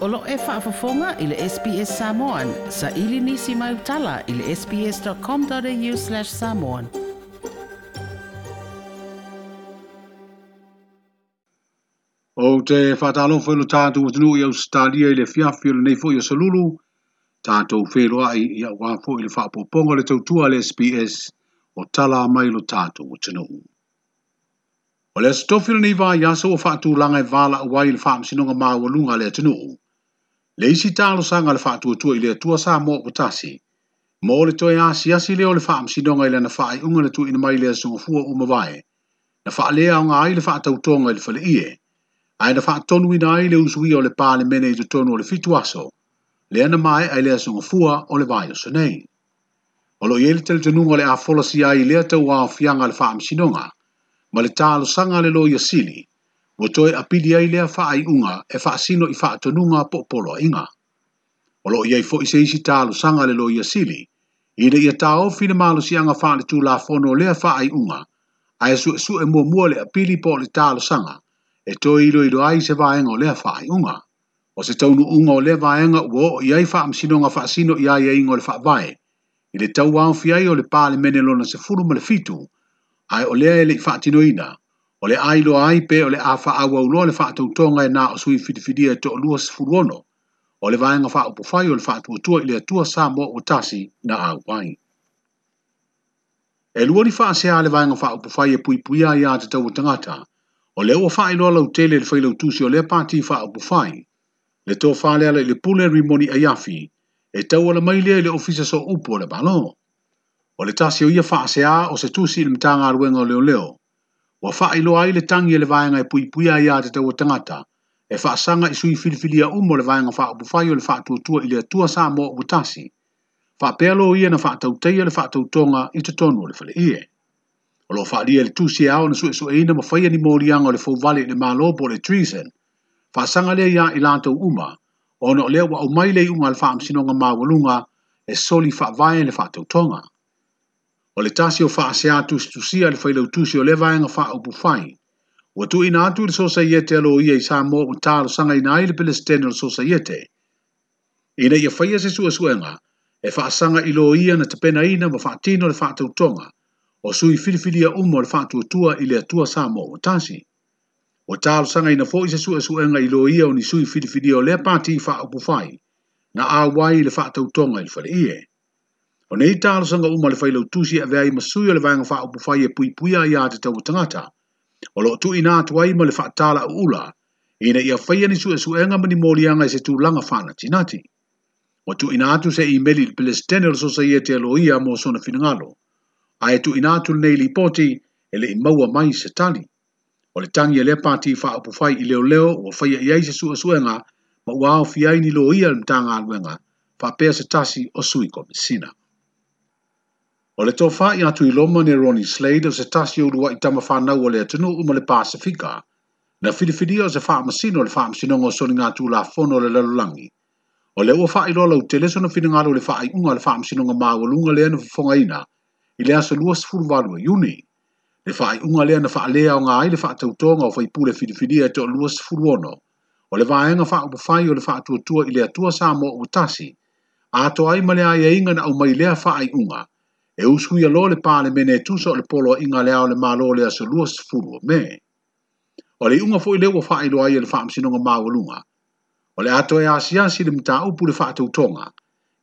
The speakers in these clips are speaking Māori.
Olo e whaafafonga i le SBS Samoan. Sa ili nisi mai utala i le sbs.com.au slash samoan. O te whatalofo ilo tātou atinu i au stalia fiafi o nei fo i o salulu. Tātou wheroa i i au hafo le whaapoponga le tautua le SBS o tala mai lo tātou atinu. O le stofi le fa vā yaso o whaatūlanga e wāla wai le wa lunga le atinu. le isi talosaga le faatuatua i le atua sa mo o tasi mo le toe asiasi lea o le faamasinoga i lana faaiʻuga na tuuina mai i le asogafua uma vae na faaleaoga ai le faatautoga i le faleie ae na faatonuina ai le usuia o le palemene i totonu o le fitu aso lea na maeʻa i le asogafua o le vaioso nei o loo iai le talitonuga o le afolasi ai i lea tauaofiaga a le faamasinoga ma le talosaga le lo ia sili mo toi a pili ai lea wha e ai unga e wha asino i wha atonunga po polo inga. O lo iai fo i se isi talo sanga le lo i asili, i le ia tao fina malo si anga whaane tū la fono lea wha ai unga, a e su e su e mua mua le a pili po le talo sanga, e toi ilo ilo ai se vaenga o lea wha ai unga. O se taunu unga o lea vaenga uo i ai wha amsino nga wha asino i ai e ingo le wha vae, i le tau wao fiai o le pale menelona se furu male fitu, ai o lea ele i wha atinoina, o le ailo ai pe o le a fa au au le fa tu tonga e na o sui fiti fiti e to lua sifurono o le vaenga fa upo fai o le fa tu tua ili atua sa mo o tasi na au wai. E lua li fa se a le vaenga fa upo fai e pui pui a i a te tau o tangata o le ua fa ilo ala utele le fai lautusi o le pati fa upo fai le to fa le ala ili pule rimoni a yafi e tau ala maile le ofisa so upo le balo. O le tasi o ia fa se a o se tusi ili mtanga aluenga o leo leo. wa wha ilo i le tangi e le vaenga e pui puia ia te tau tangata, e wha sanga i sui filifilia umo le vaenga wha upufai o le wha tuatua i le atua sa mo ubutasi, wha pelo ia na wha tauteia le wha tautonga i te tonu le fale ie. O lo wha lia le tusi e ao na sue sue ina ma whaia ni mo o le fōwale le mālopo le treason, wha sanga lea ia i lātou uma, ono leo wa au mai le unga le wha ma māwalunga e soli fa vae le wha tautonga. O le tasi o whaasea le alwhailau tusi o lewa enga faa upu fai. Ua tu ina atu le sosaiete alo ia i sa mō o tālo sanga ina ai le sosa o sosaiete. Ina ia whaia se sua suenga, e sanga ilo ia na tapena ina ma tino le tautonga, o sui filifilia umo le faa i le atua sa mō o tasi. O tālo sanga ina fōi se sua suenga ilo ia o ni sui filifilia o le pati i faa upu fai, na awai le faa i le fale ie. O nei talosaga sanga uma le failou tusi a ma masui o le vanga wha upu whai e pui pui a ia te tau tangata. O lo tuuina atu ai ma le wha tāla u ula. Ina ia faia ni su e suenga mani i se tulaga langa whana tinati. O tu ina atu se i meli le pelestene o society aloia mo sona finagalo A e tu atu nei li poti e le i maua mai se tali. O le tangi e le pati wha upu i leo leo o i ai se suʻesuʻega ma ma uao fiai ni loia le mtanga faapea pēr se tasi o sui komisina. O le tofai atu i loma ne Ronnie Slade o se tasi o lua i tama whanau o le atunuu ma le Pasifika, na filifili o se whaamasino o le whaamasinonga o soni ngā tū la fono o le lalolangi. O le ua whaai lola o teleso na finangalo le whaai unga le whaamasinonga mā o lunga lea na fufonga ina, i le aso lua sifuru valua e iuni. Le whaai unga lea na whaalea o ngā ai le whaatautonga o whaipule filifili e to lua sifuru ono, o le vaenga whaapufai o le whaatuatua i le atua sa mo o tasi, a to ai ma le aia e inga na au mai lea whaai unga, E usu ia lo le pāle mene tusa o le polo inga le ao le mālo le sa lua sifulu me. O le unga fo i lewa wha lo ai e le wha amsinonga walunga, O le ato e asiasi le mta upu le wha tonga,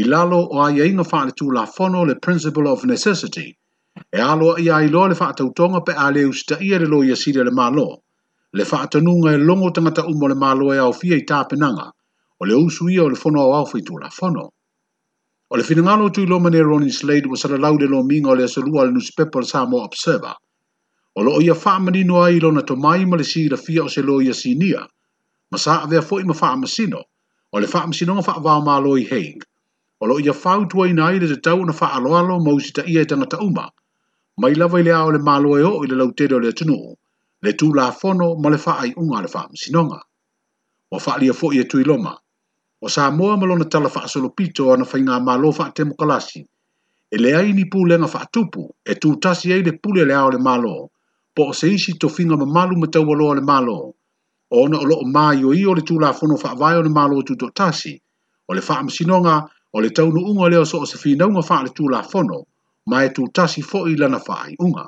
I lalo o ai e inga wha le tū la fono le principle of necessity. E alo ia i lo le wha tonga pe a le usta ia le lo ia sire le lo, Le wha tanunga e longo tangata umo le lo e au fia i tāpenanga. O le usu ia o le fono au au fai tū la fono. O le fina ngalo tui loma ne Ronnie Slade wa sala lau le lo minga o le asalua le newspaper Samoa Observer. O lo oia faa manino ai lo na tomai ma le si la fia o se lo ia sinia. Masa ave a fwoi ma faa masino. O le faa masino nga faa vao maa loi heing. O lo oia faa utuwa ina ai le te tau na faa aloalo mau si ta ia tangata uma. Mai lava ile ao le maa loe o ile lau tere o le atunu. Le tu la fono ma le faa ai unga le faa masinonga. O faa lia fwoi e tui loma o sa moa malo na tala faa solo pito ana fai ngā malo faa temo kalasi. E le ai ni pūlenga faa tupu, e tūtasi ai le pule le ao le malo, po o se isi to finga ma malu ma tau aloa le malo. O ona o loo maa i o i o le fono faa vai o le malo o tūtok tasi, o le faa msinonga, o le taunu unga leo so o se finaunga faa le tūla fono, ma e tūtasi fo i lana faa i unga.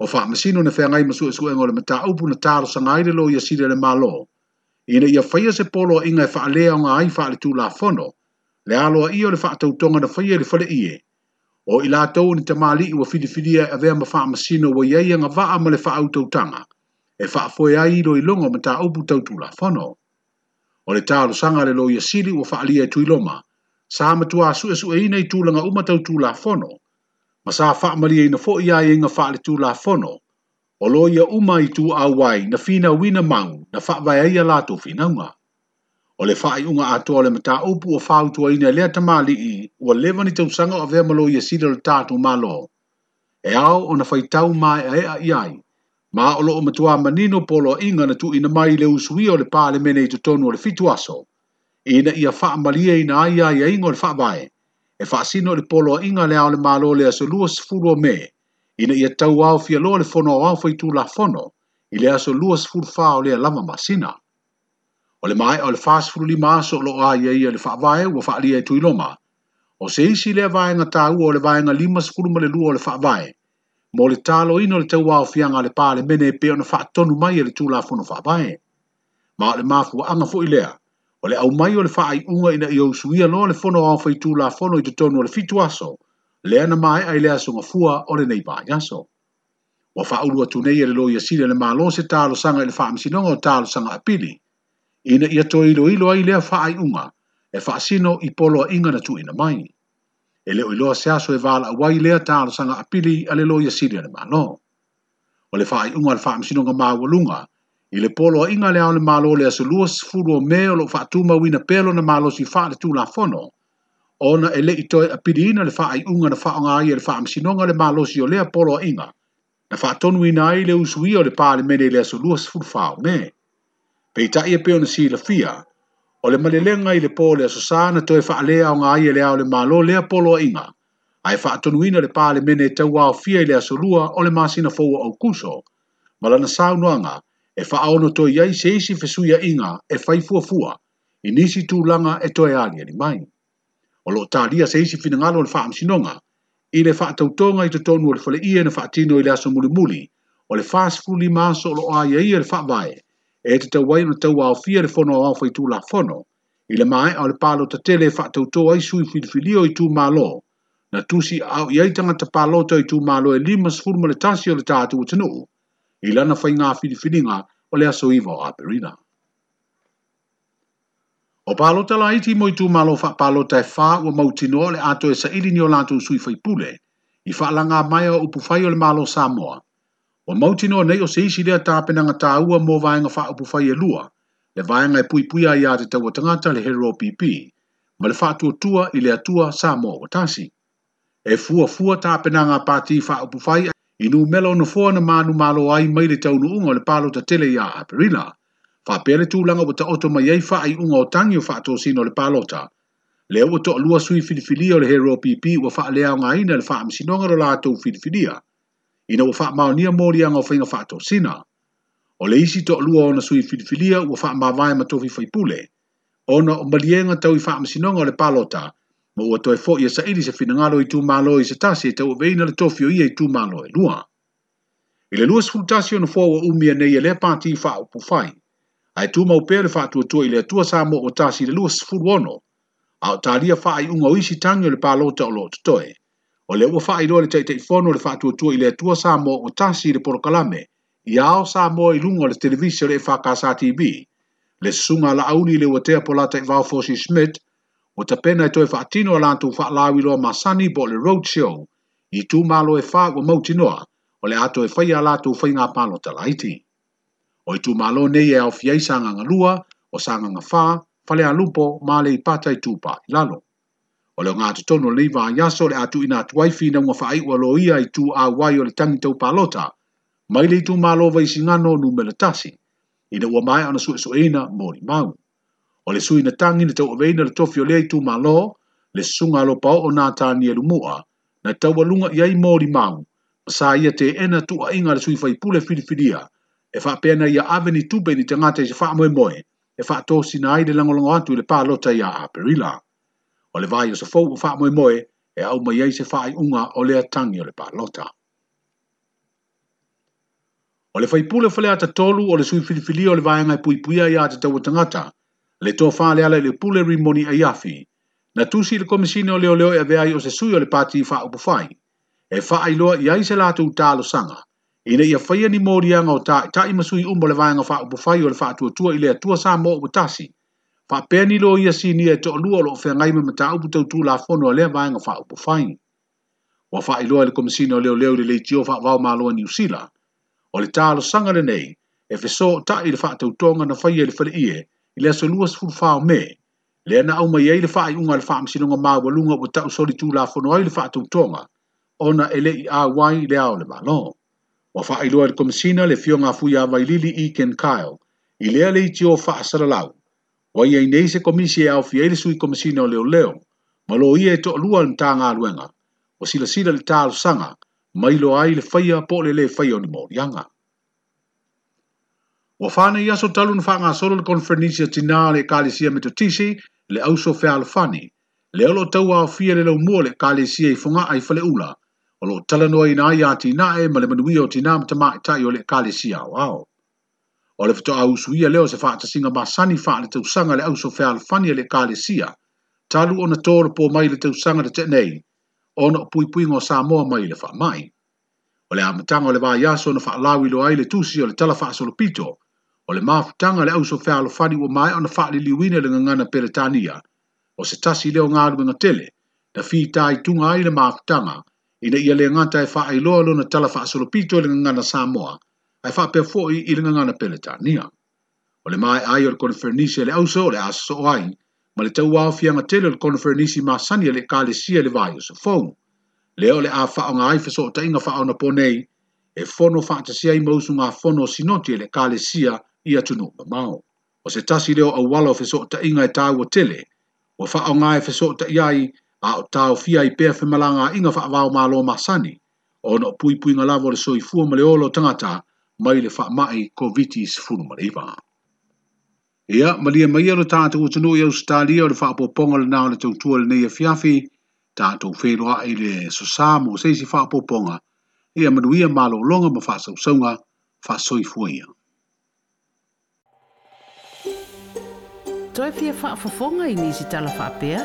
O faa msino ne fea ngai masu e suenga o le mataupu na taro sangaile lo i asire le le malo ina ia faia se polo inga e whaalea o ngā ai whaale tū la whono, le aloa i o le whaatau tonga na faia le whale ie. O ila lātou ni te māli i wa whiriwhiria a vea ma wha masino wa iei anga waa ma le whaau tau tanga, e wha foe ai i longa ma tā upu tau tū la whono. O le tā lo sanga le lo ia siri wa whaalia e tui loma, sa ma tu asu e su e inei tūlanga umatau tū la whono, ma sa wha maria ina fo i ai inga whaale tū la whono, o lo ia uma i tu a wai na fina wina mau na wha vai ia lato finaunga. O le whai unga atoa le mata upu o whau tua ina lea tamali i ua lewa ni tau sanga o vea malo ia sida le tātu malo. E au o na whaitau mai a ea iai. Ma o lo o matua manino polo inga na tu ina mai le usui o le pā le mene i tu tonu o le fitu aso. Ina ia wha malia ina ai ai a ingo le wha vai. E wha sino le polo inga le au le malo le aso lua sifuru mea ina ia tau au fia loa le fono au fai tū la fono, i le aso lua sifuru fā o lea lama masina. O le mai o le fās furu lima aso lo a ia ia le fā vae ua fā lia e tui loma. O se isi lea vae ngā tā ua o le vae ngā lima sifuru ma le lua o le fā vae. Mo le tālo ino le tau au fia ngā le pā le mene e pe ona fā tonu mai e le tū la fono fā vae. Ma o le māfu anga fu i lea. O le au mai o le fā ai unga ina i au suia lo le fono au fai tū la fono i te tonu o le fitu aso. ana mai ai lea sunga fua o le nei so Wa whaulu atu nei e le lo sile le mālo se tālo sanga i le whaamsinonga o tālo sanga apili. Ina ia to ilo ilo ai fa ai unga e whaasino i polo inga na ina mai. E leo ilo se aso e wala awai lea tālo sanga apili a le loia sile le mālo. O le whaai unga le ma māwalunga i le polo inga le ao le mālo le se luas furu o meo lo whaatuma wina pelo na mālo si fa le la fono ona ele i toi a pidi ina le whaai unga na whaonga ai e le wha amsinonga le malosi o lea polo a inga. Na wha tonu ina ai le usui o le pāle mene lea su luas fulfao me. Pei tai e peona si la fia, o le malelenga i le pō lea su sana toi wha alea o ngai e lea o le malo lea polo inga. Ai wha tonu ina le pāle mene e tau wao fia i lea su lua o le masina fowa au kuso. Malana sau noanga, e wha aono toi iai seisi fesuia inga e whaifua fua, inisi langa e toi alia ni maini o lo talia se isi fina ngalo le faa msinonga, i le faa tautonga i tatonu o le fale ia na faa tino i le aso muli muli, o le faa sifu li maso o lo a ia ia le faa vae, e te tau wai na tau au fia le fono au fai tu la fono, i le mai au le palo ta tele faa tautoa i sui filifilio i tu malo, na tusi au i aitanga ta palota i tu malo e lima sifu le tasi o le tatu o tenu, i lana fai ngā filifilinga o le aso iwa o aperina. O palo tala iti mo itu malo fa palo tai fa e wa mautino le ato e sa ili ni o lantu sui fai pule. I fa la ngā mai o upu fai o le malo Samoa. O mautino nei o seisi lea tāpena ngā tāua mō vāenga fa upu fai e lua. Le vāenga e pui pui a ia te tau tangata le hero PP. Ma le fa atua tua i le atua Samoa o tasi. E fua fua tāpena ngā pāti fa upu fai i nu melo na fua na mānu malo ai mai le taunu unga le palo ta tele ia aperila. Aperila faapeale tulaga ua taoto mai ai faaiʻuga o tagi o to sino le palota lea ua toʻalua sui filifilia o le hero pp lea faaleaogāina i le faamasinoga lo latou filifilia ina ua faamaonia moliaga o to faatosina o le isi toʻalua ona sui filifilia wa faamavae ma tofi faipule ona o maliega tau i faamasinoga o le palota ma ua toe foʻi e saʻili se finagalo i malo i sa tasi e veina le tofi o ia i e tumālo e lua Ile lua sefulu tasi ona foa ua umi anei e lea pati faaupu fai ai tu mau pere fa tu tu ile tu sa mo ta si lu sfu wono a ta li fa ai un o isi tangi le palota lo to toi o le fa ai le tei tei fono le fa tu tu ile tu sa mo o ta si le por kalame ia o sa mo i lungo le televisio le fa ka sa tv le sunga la auli le o te polata va fo si smith o ta pena to fa tino la tu fa la wi lo masani bo le road show i tu malo e fa o mo tinoa o le ato e fa ia la tu fa inga palota laiti o i tūmālo nei e au fiei sanganga lua o sanganga whā, whale a lupo, māle i pata i tūpā lalo. O leo ngā tutono li vā yaso le atu ina tuai fina unwa wha aiwa lo ia i tū a wai o le tangi tau pālota, mai le i tūmālo vai singano nū mele tasi, ina ua mai ana sue soeina mōri mau. O le sui na tangi na tau aveina le tofi o le i tūmālo, le sunga lo pao o nā tāni e lumua, na tau alunga iai mōri mau, sa ia te ena tu a inga le sui fai pule filifilia, fili e fa pena ia aveni tu be ni tanga te fa moe moe e fa to sina de lango lango atu le pa lota ia aperila o le vai o se fou fa moe moe e au mai ai se fa ai unga o le atangi le pa lota o le faipule fale ata tolu ole sui filifili o le vai ngai pui pui ia te tu tangata le to fa le ala le pule rimoni ai afi na si le komisine ole ole oleo e vea i o se sui o le pati fa fai e fa ai loa i ai se lato utalo talo sanga ina ya faia ni morianga o taʻitaʻi ma sui uma o le vaega faupufai o le faatuatua i le atua sa mo ua tasi faapea ni lo ia sinia e toʻalua o loo feagai ma mataupu tautulafono a lea vaega faupufai ua faailoa i le komisina o leoleo i le leitio faavao maloa niusila o le talosaga lenei e feso o taʻi i le faatautoga na faia i le faleʻie i le aso lua sefulufao me lea na au i ai le faaiʻuga a le faamasinoga maualuga ua taʻu soli tulafono ai i le faatautoga ona e leʻi auai i le ao le malo wa fa ai loa komisina le fio nga fu ya vai lili i ken kyle i le ale tio fa sala lau wa ye nei se komisi ya ofi ai sui komisina le o leo ma lo ie to lua nta nga luenga o sila sila le tal sanga mai lo ai le faia po le le faia ni mo yanga wa fa ne ya so talun fa nga solo le konferensia tina le kalisia me to tisi le auso fa alfani le lo tau a fiele le mo le kalisia i fonga ai fa le ula – o lo noa ina ai a tinae ma le manuia o tinā ma tamaʻitaʻi o le ekalesia auao o le fetoausuia lea leo se faatasiga sani faaletausaga le ausofealafani e le ekalesia talu ona toropo mai le tausaga le teenei ona pui puipuiga o samoa mai le mai. o le amataga o le vaiaso ona faalau lo ai le tusi o le tala pito, o le mafutaga le ausofealofani ua mae ona faaliliuina i le gagana peletania o se tasi lea o galuega tele na fitaituga ai le tanga ina ia le ngata e faa iloa lo na tala faa solo pito ili ngana Samoa, ai faa pe foi ili ngana Peletania. O le mai ai o le kone ele au le aso ai, ma le tau wao fianga tele o le kone fernisi ma sani ele ka le sia le vai o sa fong. Le o le a faa nga ai fesoo ta inga faa na ponei, e fono faa ta sia imausu nga fono sinoti ele ka le sia ia tunu ma mao. O se tasi leo au walo fesoo ta inga e tau o tele, o faa nga e fesoo ta iai, a o tau fia i pēr whemalanga inga wha avau mā lo masani, o no pui pui ngā lavo le soi fua ma le olo tangata mai le wha mai COVID-19 funu ma leipa. Ia, ma lia mai ero tātou o tanoi au stālia o le wha apoponga le nāo le tautua le nei a fiafi, tātou whēroa i le sosāmo o seisi wha apoponga, ia manuia mā lo longa ma wha sausaunga wha soi fua ia. Toi pia wha apoponga i nisi tala wha apea?